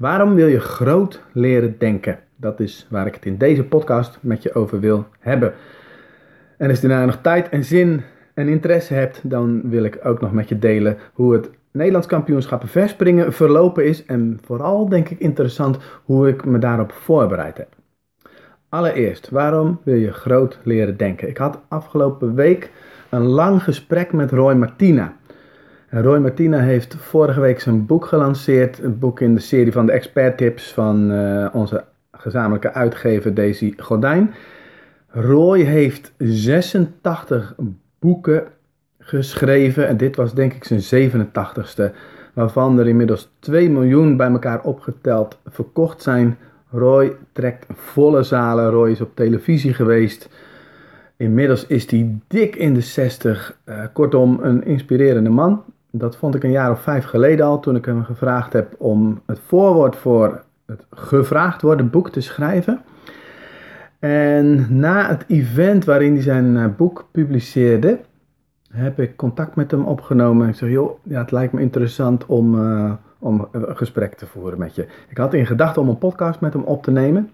Waarom wil je groot leren denken? Dat is waar ik het in deze podcast met je over wil hebben. En als je daarna nog tijd en zin en interesse hebt, dan wil ik ook nog met je delen hoe het Nederlands kampioenschappen verspringen verlopen is. En vooral denk ik interessant hoe ik me daarop voorbereid heb. Allereerst, waarom wil je groot leren denken? Ik had afgelopen week een lang gesprek met Roy Martina. Roy Martina heeft vorige week zijn boek gelanceerd. Een boek in de serie van de expert tips van uh, onze gezamenlijke uitgever Daisy Gordijn. Roy heeft 86 boeken geschreven en dit was denk ik zijn 87ste, waarvan er inmiddels 2 miljoen bij elkaar opgeteld verkocht zijn. Roy trekt volle zalen, Roy is op televisie geweest. Inmiddels is hij dik in de 60. Uh, kortom, een inspirerende man. Dat vond ik een jaar of vijf geleden al, toen ik hem gevraagd heb om het voorwoord voor het gevraagd worden boek te schrijven. En na het event waarin hij zijn eh, boek publiceerde, heb ik contact met hem opgenomen. Ik zeg, joh, ja, het lijkt me interessant om, uh, om een gesprek te voeren met je. Ik had in gedachten om een podcast met hem op te nemen.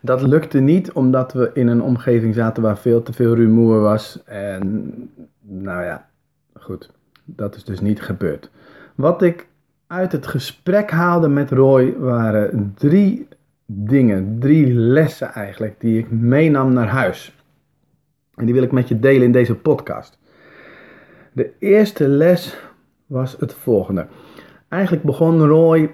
Dat lukte niet, omdat we in een omgeving zaten waar veel te veel rumoer was. En nou ja, goed, dat is dus niet gebeurd. Wat ik uit het gesprek haalde met Roy waren drie dingen, drie lessen eigenlijk, die ik meenam naar huis. En die wil ik met je delen in deze podcast. De eerste les was het volgende. Eigenlijk begon Roy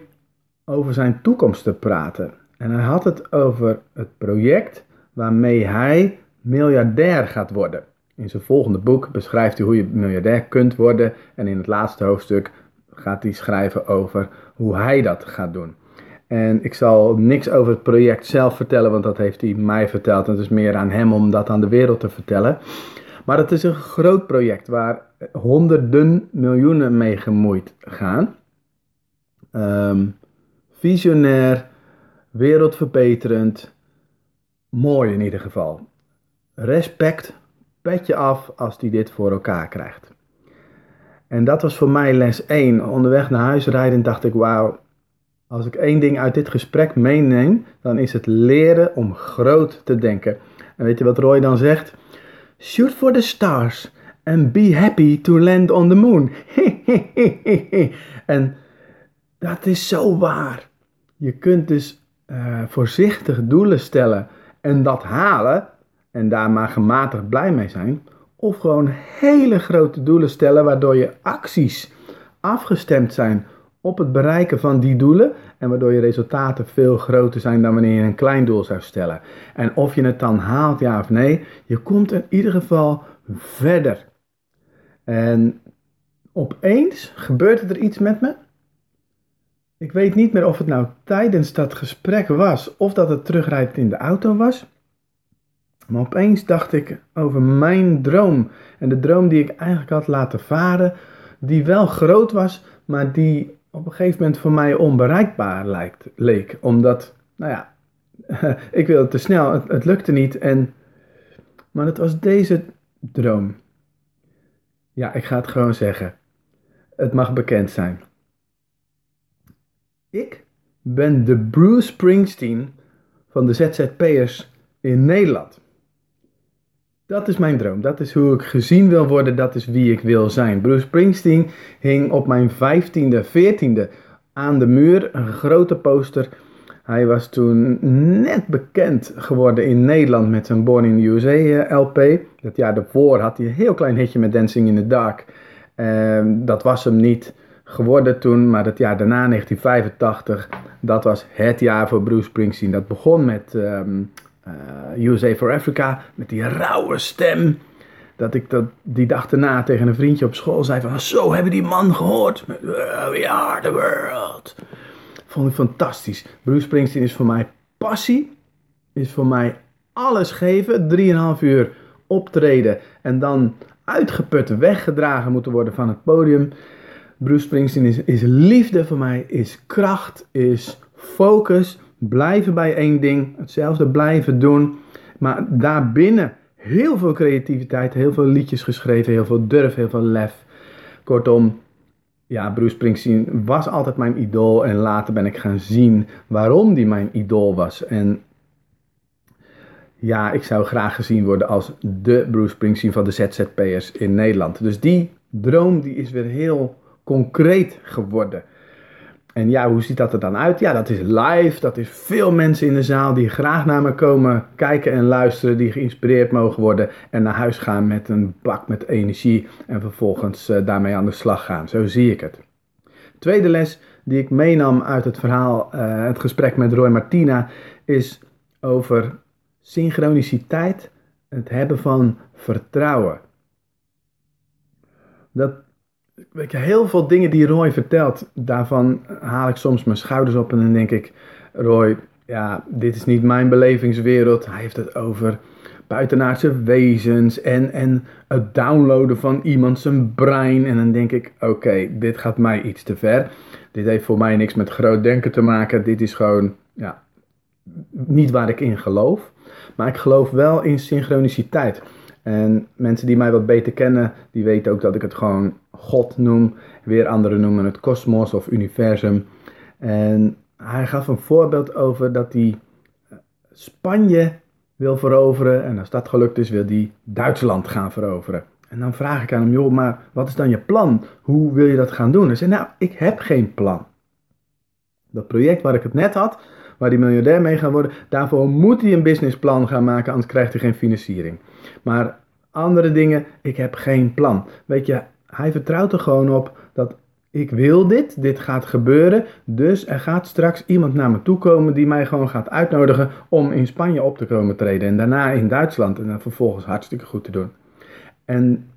over zijn toekomst te praten. En hij had het over het project waarmee hij miljardair gaat worden. In zijn volgende boek beschrijft hij hoe je miljardair kunt worden. En in het laatste hoofdstuk gaat hij schrijven over hoe hij dat gaat doen. En ik zal niks over het project zelf vertellen, want dat heeft hij mij verteld. En het is meer aan hem om dat aan de wereld te vertellen. Maar het is een groot project waar honderden miljoenen mee gemoeid gaan. Um, visionair, wereldverbeterend, mooi in ieder geval. Respect, petje af als hij dit voor elkaar krijgt. En dat was voor mij les 1. Onderweg naar huis rijden dacht ik, wauw, als ik één ding uit dit gesprek meeneem, dan is het leren om groot te denken. En weet je wat Roy dan zegt? Shoot for the stars and be happy to land on the moon. en dat is zo waar. Je kunt dus uh, voorzichtig doelen stellen en dat halen en daar maar gematigd blij mee zijn. Of gewoon hele grote doelen stellen waardoor je acties afgestemd zijn op het bereiken van die doelen en waardoor je resultaten veel groter zijn dan wanneer je een klein doel zou stellen. En of je het dan haalt, ja of nee, je komt in ieder geval verder. En opeens gebeurt er iets met me. Ik weet niet meer of het nou tijdens dat gesprek was of dat het terugrijdt in de auto was. Maar opeens dacht ik over mijn droom. En de droom die ik eigenlijk had laten varen, die wel groot was, maar die op een gegeven moment voor mij onbereikbaar lijkt, leek. Omdat, nou ja, ik wilde te snel, het, het lukte niet. En, maar het was deze droom. Ja, ik ga het gewoon zeggen. Het mag bekend zijn. Ik ben de Bruce Springsteen van de ZZP'ers in Nederland. Dat is mijn droom. Dat is hoe ik gezien wil worden. Dat is wie ik wil zijn. Bruce Springsteen hing op mijn 15e, 14e aan de muur. Een grote poster. Hij was toen net bekend geworden in Nederland met zijn Born in the USA eh, LP. Dat jaar daarvoor had hij een heel klein hitje met Dancing in the Dark. Uh, dat was hem niet geworden toen, maar het jaar daarna, 1985, dat was het jaar voor Bruce Springsteen. Dat begon met uh, USA for Africa, met die rauwe stem. Dat ik dat die dag daarna tegen een vriendje op school zei van, zo hebben die man gehoord. We are the world. Vond ik fantastisch. Bruce Springsteen is voor mij passie, is voor mij alles geven. 3,5 uur optreden en dan uitgeput weggedragen moeten worden van het podium. Bruce Springsteen is, is liefde voor mij, is kracht, is focus, blijven bij één ding, hetzelfde blijven doen. Maar daarbinnen heel veel creativiteit, heel veel liedjes geschreven, heel veel durf, heel veel lef. Kortom, ja, Bruce Springsteen was altijd mijn idool. En later ben ik gaan zien waarom die mijn idool was. En ja, ik zou graag gezien worden als de Bruce Springsteen van de ZZP'ers in Nederland. Dus die droom die is weer heel concreet geworden. En ja, hoe ziet dat er dan uit? Ja, dat is live. Dat is veel mensen in de zaal die graag naar me komen kijken en luisteren. Die geïnspireerd mogen worden. En naar huis gaan met een bak met energie. En vervolgens uh, daarmee aan de slag gaan. Zo zie ik het. Tweede les die ik meenam uit het verhaal, uh, het gesprek met Roy Martina, is over synchroniciteit. Het hebben van vertrouwen. Dat weet je, heel veel dingen die Roy vertelt, daarvan haal ik soms mijn schouders op en dan denk ik, Roy, ja, dit is niet mijn belevingswereld. Hij heeft het over buitenaardse wezens en, en het downloaden van iemand zijn brein. En dan denk ik, oké, dit gaat mij iets te ver. Dit heeft voor mij niks met groot denken te maken. Dit is gewoon, ja, niet waar ik in geloof. Maar ik geloof wel in synchroniciteit. En mensen die mij wat beter kennen, die weten ook dat ik het gewoon God noem. Weer anderen noemen het kosmos of universum. En hij gaf een voorbeeld over dat hij eh, Spanje wil veroveren. En als dat gelukt is, wil hij Duitsland gaan veroveren. En dan vraag ik aan hem, joh, maar wat is dan je plan? Hoe wil je dat gaan doen? Hij zei, nou, ik heb geen plan. Dat project waar ik het net had, waar die miljardair mee gaat worden, daarvoor moet hij een businessplan gaan maken, anders krijgt hij geen financiering. Maar andere dingen, ik heb geen plan. Weet je, hij vertrouwt er gewoon op dat ik wil dit, dit gaat gebeuren. Dus er gaat straks iemand naar me toe komen die mij gewoon gaat uitnodigen om in Spanje op te komen treden. En daarna in Duitsland en dan vervolgens hartstikke goed te doen. En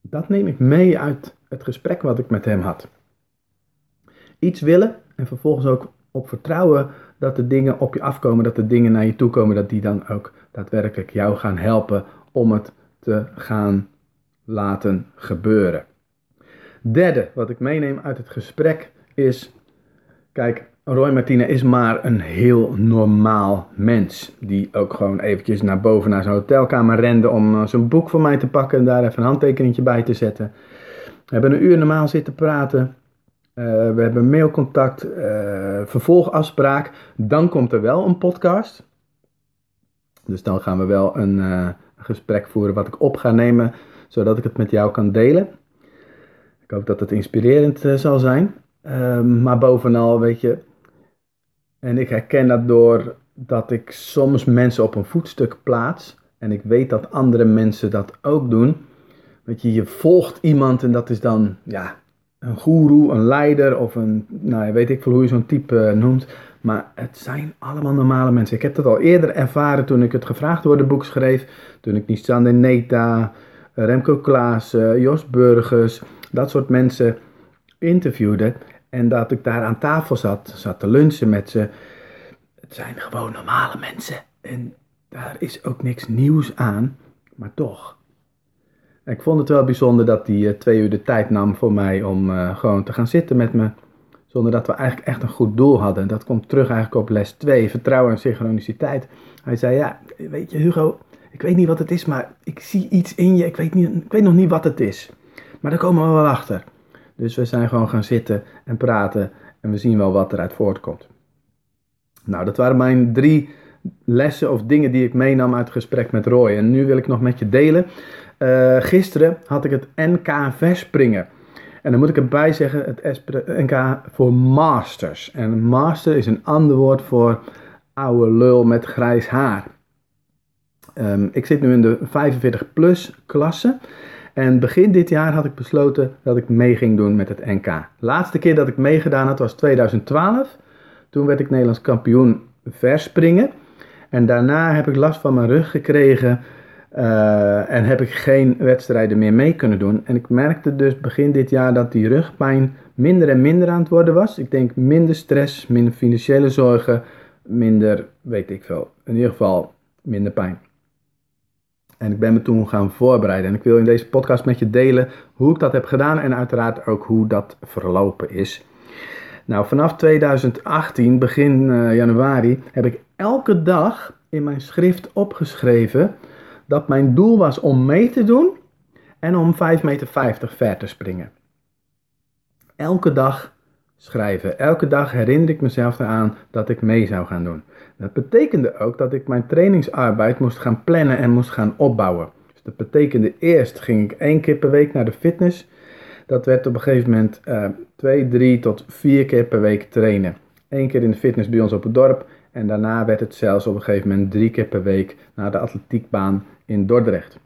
dat neem ik mee uit het gesprek wat ik met hem had. Iets willen en vervolgens ook op vertrouwen dat de dingen op je afkomen, dat de dingen naar je toe komen, dat die dan ook daadwerkelijk jou gaan helpen om het te gaan laten gebeuren. Derde, wat ik meeneem uit het gesprek is, kijk, Roy Martina is maar een heel normaal mens. Die ook gewoon eventjes naar boven naar zijn hotelkamer rende om uh, zijn boek voor mij te pakken en daar even een handtekeningetje bij te zetten. We hebben een uur normaal zitten praten. Uh, we hebben mailcontact, uh, vervolgafspraak. Dan komt er wel een podcast. Dus dan gaan we wel een, uh, gesprek voeren wat ik op ga nemen, zodat ik het met jou kan delen. Ik hoop dat het inspirerend zal zijn. Uh, maar bovenal, weet je, en ik herken dat door dat ik soms mensen op een voetstuk plaats. En ik weet dat andere mensen dat ook doen. Weet je, je volgt iemand en dat is dan, ja, een goeroe, een leider of een, nou, weet ik veel hoe je zo'n type uh, noemt. Maar het zijn allemaal normale mensen. Ik heb dat al eerder ervaren toen ik het gevraagd worden boek schreef. Toen ik Nissan Neta, Remco Klaas, Jos Burgers, dat soort mensen interviewde. En dat ik daar aan tafel zat, zat te lunchen met ze. Het zijn gewoon normale mensen. En daar is ook niks nieuws aan. Maar toch. Ik vond het wel bijzonder dat hij uh, twee uur de tijd nam voor mij om uh, gewoon te gaan zitten met me. Zonder dat we eigenlijk echt een goed doel hadden. Dat komt terug eigenlijk op les 2, vertrouwen en synchroniciteit. Hij zei, ja, weet je Hugo, ik weet niet wat het is, maar ik zie iets in je. Ik weet, niet, ik weet nog niet wat het is. Maar daar komen we wel achter. Dus we zijn gewoon gaan zitten en praten en we zien wel wat eruit voortkomt. Nou, dat waren mijn drie lessen of dingen die ik meenam uit het gesprek met Roy. En nu wil ik nog met je delen. Uh, gisteren had ik het NK verspringen. En dan moet ik erbij zeggen, het NK voor masters. En master is een ander woord voor oude lul met grijs haar. Um, ik zit nu in de 45 plus klasse. En begin dit jaar had ik besloten dat ik mee ging doen met het NK. Laatste keer dat ik meegedaan had was 2012. Toen werd ik Nederlands kampioen verspringen. En daarna heb ik last van mijn rug gekregen. Uh, en heb ik geen wedstrijden meer mee kunnen doen. En ik merkte dus begin dit jaar dat die rugpijn minder en minder aan het worden was. Ik denk minder stress, minder financiële zorgen, minder, weet ik veel. In ieder geval minder pijn. En ik ben me toen gaan voorbereiden. En ik wil in deze podcast met je delen hoe ik dat heb gedaan en uiteraard ook hoe dat verlopen is. Nou, vanaf 2018, begin uh, januari, heb ik elke dag in mijn schrift opgeschreven dat mijn doel was om mee te doen en om 5,50 meter ver te springen. elke dag schrijven. Elke dag herinner ik mezelf eraan dat ik mee zou gaan doen. Dat betekende ook dat ik mijn trainingsarbeid moest gaan plannen en moest gaan opbouwen. Dus dat betekende eerst ging ik één keer per week naar de fitness. Dat werd op een gegeven moment uh, twee, drie tot vier keer per week trainen. Eén keer in de fitness bij ons op het dorp. En daarna werd het zelfs op een gegeven moment drie keer per week naar de atletiekbaan in Dordrecht.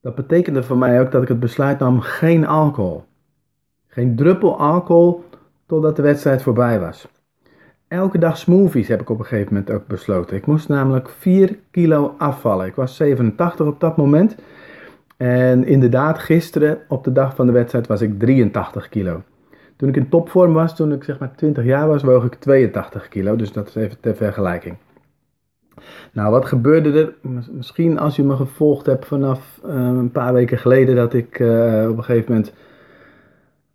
Dat betekende voor mij ook dat ik het besluit nam geen alcohol. Geen druppel alcohol totdat de wedstrijd voorbij was. Elke dag smoothies heb ik op een gegeven moment ook besloten. Ik moest namelijk 4 kilo afvallen. Ik was 87 op dat moment. En inderdaad, gisteren op de dag van de wedstrijd was ik 83 kilo. Toen ik in topvorm was, toen ik zeg maar 20 jaar was, woog ik 82 kilo. Dus dat is even ter vergelijking. Nou, wat gebeurde er? Misschien als je me gevolgd hebt vanaf uh, een paar weken geleden, dat ik uh, op een gegeven moment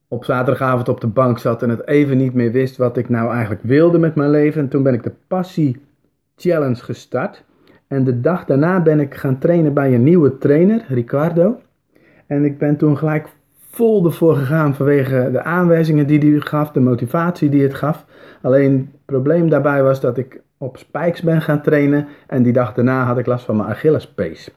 op zaterdagavond op de bank zat en het even niet meer wist wat ik nou eigenlijk wilde met mijn leven. En toen ben ik de Passie Challenge gestart. En de dag daarna ben ik gaan trainen bij een nieuwe trainer, Ricardo. En ik ben toen gelijk vol ervoor gegaan vanwege de aanwijzingen die hij gaf, de motivatie die het gaf. Alleen het probleem daarbij was dat ik op spikes ben gaan trainen en die dag daarna had ik last van mijn Achillespees.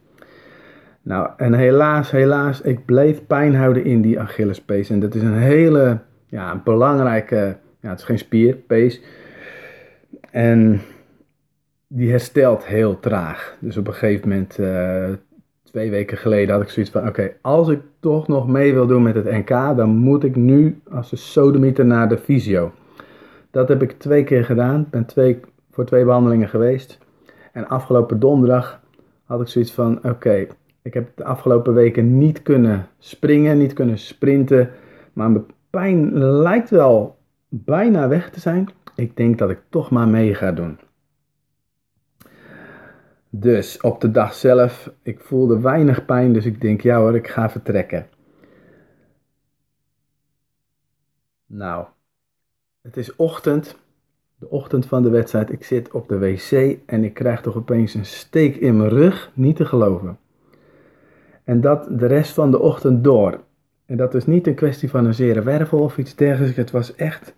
Nou, en helaas, helaas, ik bleef pijn houden in die Achillespees. En dat is een hele, ja, belangrijke, ja, het is geen spier, pees. En die herstelt heel traag. Dus op een gegeven moment, uh, twee weken geleden, had ik zoiets van: oké, als ik toch nog mee wil doen met het NK, dan moet ik nu als een sodemieter naar de fysio. Dat heb ik twee keer gedaan. Ben twee, voor twee behandelingen geweest. En afgelopen donderdag had ik zoiets van: oké, ik heb de afgelopen weken niet kunnen springen, niet kunnen sprinten. Maar mijn pijn lijkt wel bijna weg te zijn. Ik denk dat ik toch maar mee ga doen. Dus op de dag zelf, ik voelde weinig pijn, dus ik denk, ja hoor, ik ga vertrekken. Nou, het is ochtend, de ochtend van de wedstrijd. Ik zit op de wc en ik krijg toch opeens een steek in mijn rug, niet te geloven. En dat de rest van de ochtend door. En dat is niet een kwestie van een zere wervel of iets dergelijks. Het was echt,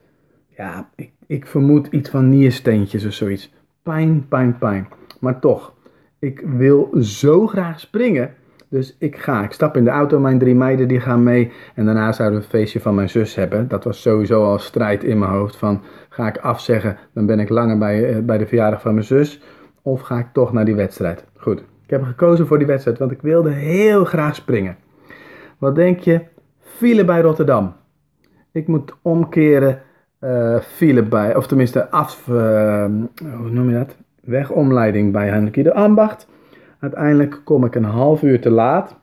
ja, ik, ik vermoed iets van niersteentjes of zoiets. Pijn, pijn, pijn. Maar toch, ik wil zo graag springen. Dus ik ga. Ik stap in de auto, mijn drie meiden die gaan mee. En daarna zouden we een feestje van mijn zus hebben. Dat was sowieso al strijd in mijn hoofd. Van ga ik afzeggen, dan ben ik langer bij, eh, bij de verjaardag van mijn zus. Of ga ik toch naar die wedstrijd? Goed. Ik heb gekozen voor die wedstrijd, want ik wilde heel graag springen. Wat denk je? File bij Rotterdam. Ik moet omkeren, uh, file bij, of tenminste af, uh, hoe noem je dat? Wegomleiding bij Heinrich de Ambacht. Uiteindelijk kom ik een half uur te laat.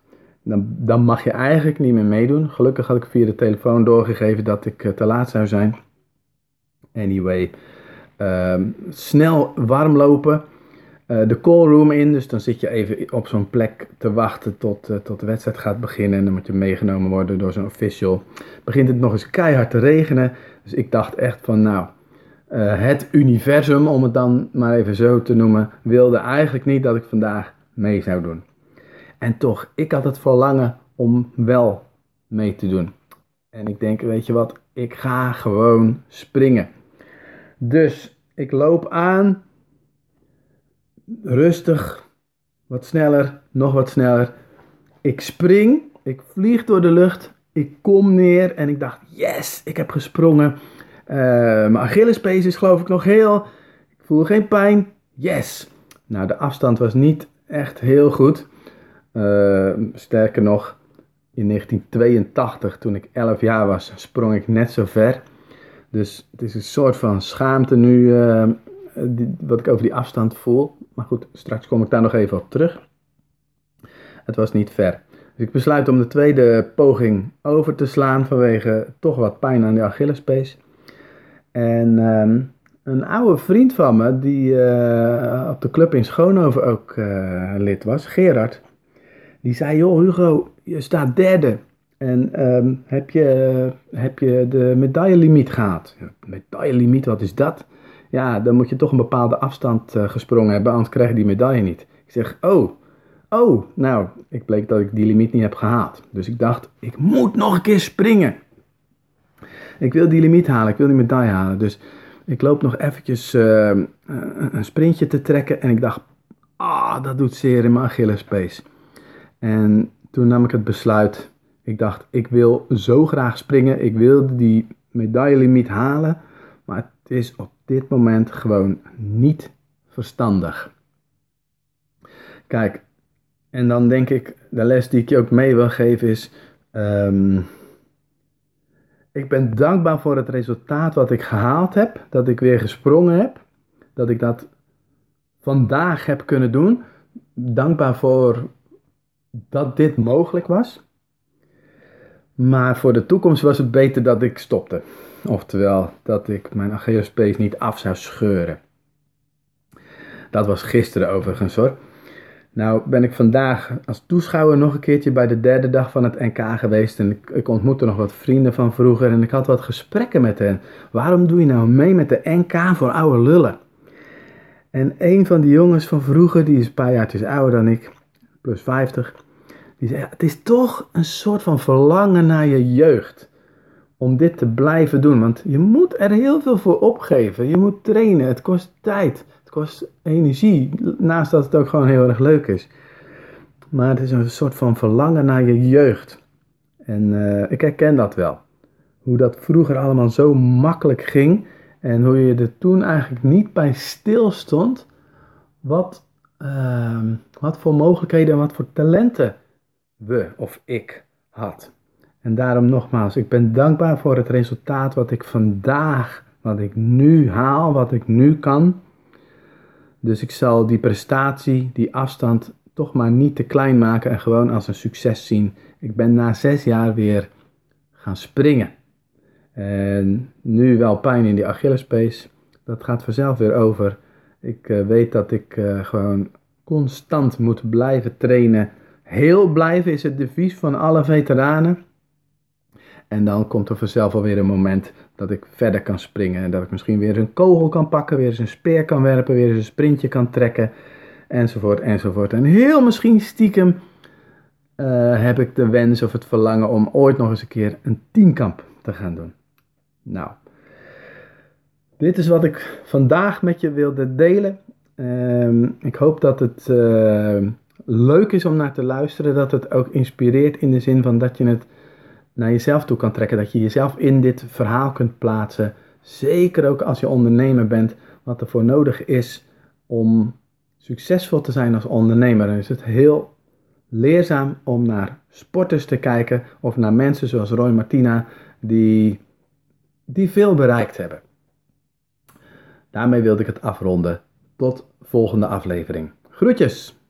Dan, dan mag je eigenlijk niet meer meedoen. Gelukkig had ik via de telefoon doorgegeven dat ik uh, te laat zou zijn. Anyway, uh, snel warm lopen. Uh, de callroom in. Dus dan zit je even op zo'n plek te wachten tot, uh, tot de wedstrijd gaat beginnen. En dan moet je meegenomen worden door zo'n official. Begint het nog eens keihard te regenen. Dus ik dacht echt van nou, uh, het universum, om het dan maar even zo te noemen, wilde eigenlijk niet dat ik vandaag mee zou doen. En toch, ik had het verlangen om wel mee te doen. En ik denk, weet je wat, ik ga gewoon springen. Dus ik loop aan rustig, wat sneller, nog wat sneller. Ik spring, ik vlieg door de lucht, ik kom neer en ik dacht, yes, ik heb gesprongen. Uh, mijn Achillespees is geloof ik nog heel, ik voel geen pijn, yes. Nou, de afstand was niet echt heel goed. Uh, sterker nog, in 1982, toen ik 11 jaar was, sprong ik net zo ver. Dus het is een soort van schaamte nu die, wat ik over die afstand voel. Maar goed, straks kom ik daar nog even op terug. Het was niet ver. Dus ik besluit om de tweede poging over te slaan vanwege toch wat pijn aan de Achillespees. En um, een oude vriend van me, die uh, op de club in Schoonhoven ook uh, lid was, Gerard, die zei: Joh, Hugo, je staat derde. En um, heb, je, heb je de medaillelimiet gehaald? Medaillelimiet, wat is dat? ja, dan moet je toch een bepaalde afstand uh, gesprongen hebben, anders krijg je die medaille niet. Ik zeg, oh, Oh, nou, ik bleek dat ik die limiet niet heb gehaald. Dus ik dacht, ik moet nog een keer springen. Ik wil die limiet halen, ik wil die medaille halen. Dus ik loop nog eventjes uh, een sprintje te trekken en ik dacht, ah, dat doet zeer in mijn Achillespees. En toen nam ik het besluit, ik dacht, ik wil zo graag springen, ik wilde die medaillelimiet halen, maar het is op dit moment gewoon niet verstandig. Kijk, en dan denk ik, de les die ik je ook mee wil geven is, um, ik ben dankbaar voor het resultaat wat ik gehaald heb, dat ik weer gesprongen heb, dat ik dat vandaag heb kunnen doen. Dankbaar voor dat dit mogelijk was. Maar voor de toekomst was het beter dat ik stopte. Oftewel, dat ik mijn Achillespees niet af zou scheuren. Dat was gisteren overigens hoor. Nou ben ik vandaag als toeschouwer nog een keertje bij de derde dag van het NK geweest. En ik, ontmoette nog wat vrienden van vroeger en ik had wat gesprekken met hen. Waarom doe je nou mee met de NK voor oude lullen? En een van die jongens van vroeger, die is een paar jaartjes ouder dan ik, plus 50, die zei, het is toch een soort van verlangen naar je jeugd. Om dit te blijven doen, want je moet er heel veel voor opgeven. Je moet trainen, het kost tijd kost energie. Naast dat het ook gewoon heel erg leuk is. Maar het is een soort van verlangen naar je jeugd. En uh, ik herken dat wel. Hoe dat vroeger allemaal zo makkelijk ging. En hoe je er toen eigenlijk niet bij stilstond. Wat, uh, wat voor mogelijkheden en wat voor talenten we of ik had. En daarom nogmaals, ik ben dankbaar voor het resultaat wat ik vandaag, wat ik nu haal, wat ik nu kan. Dus ik zal die prestatie, die afstand, toch maar niet te klein maken en gewoon als een succes zien. Ik ben na zes jaar weer gaan springen. En nu wel pijn in die Achillespees. Dat gaat vanzelf weer over. Ik uh, weet dat ik uh, gewoon constant moet blijven trainen. Heel blijven is het devies van alle veteranen. En dan komt er vanzelf alweer een moment dat ik verder kan springen. En dat ik misschien weer een kogel kan pakken, weer eens een speer kan werpen, weer eens een sprintje kan trekken. Enzovoort, enzovoort. En heel misschien stiekem uh, heb ik de wens of het verlangen om ooit nog eens een keer een tienkamp te gaan doen. Nou, dit is wat ik vandaag met je wilde delen. Uh, ik hoop dat het uh, leuk is om naar te luisteren. Dat het ook inspireert in de zin van dat je het naar jezelf toe kan trekken. Dat je jezelf in dit verhaal kunt plaatsen. Zeker ook als je ondernemer bent, wat er voor nodig is om succesvol te zijn als ondernemer. Dan is het heel leerzaam om naar sporters te kijken of naar mensen zoals Roy Martina die, die veel bereikt hebben. Daarmee wilde ik het afronden. Tot volgende aflevering. Groetjes!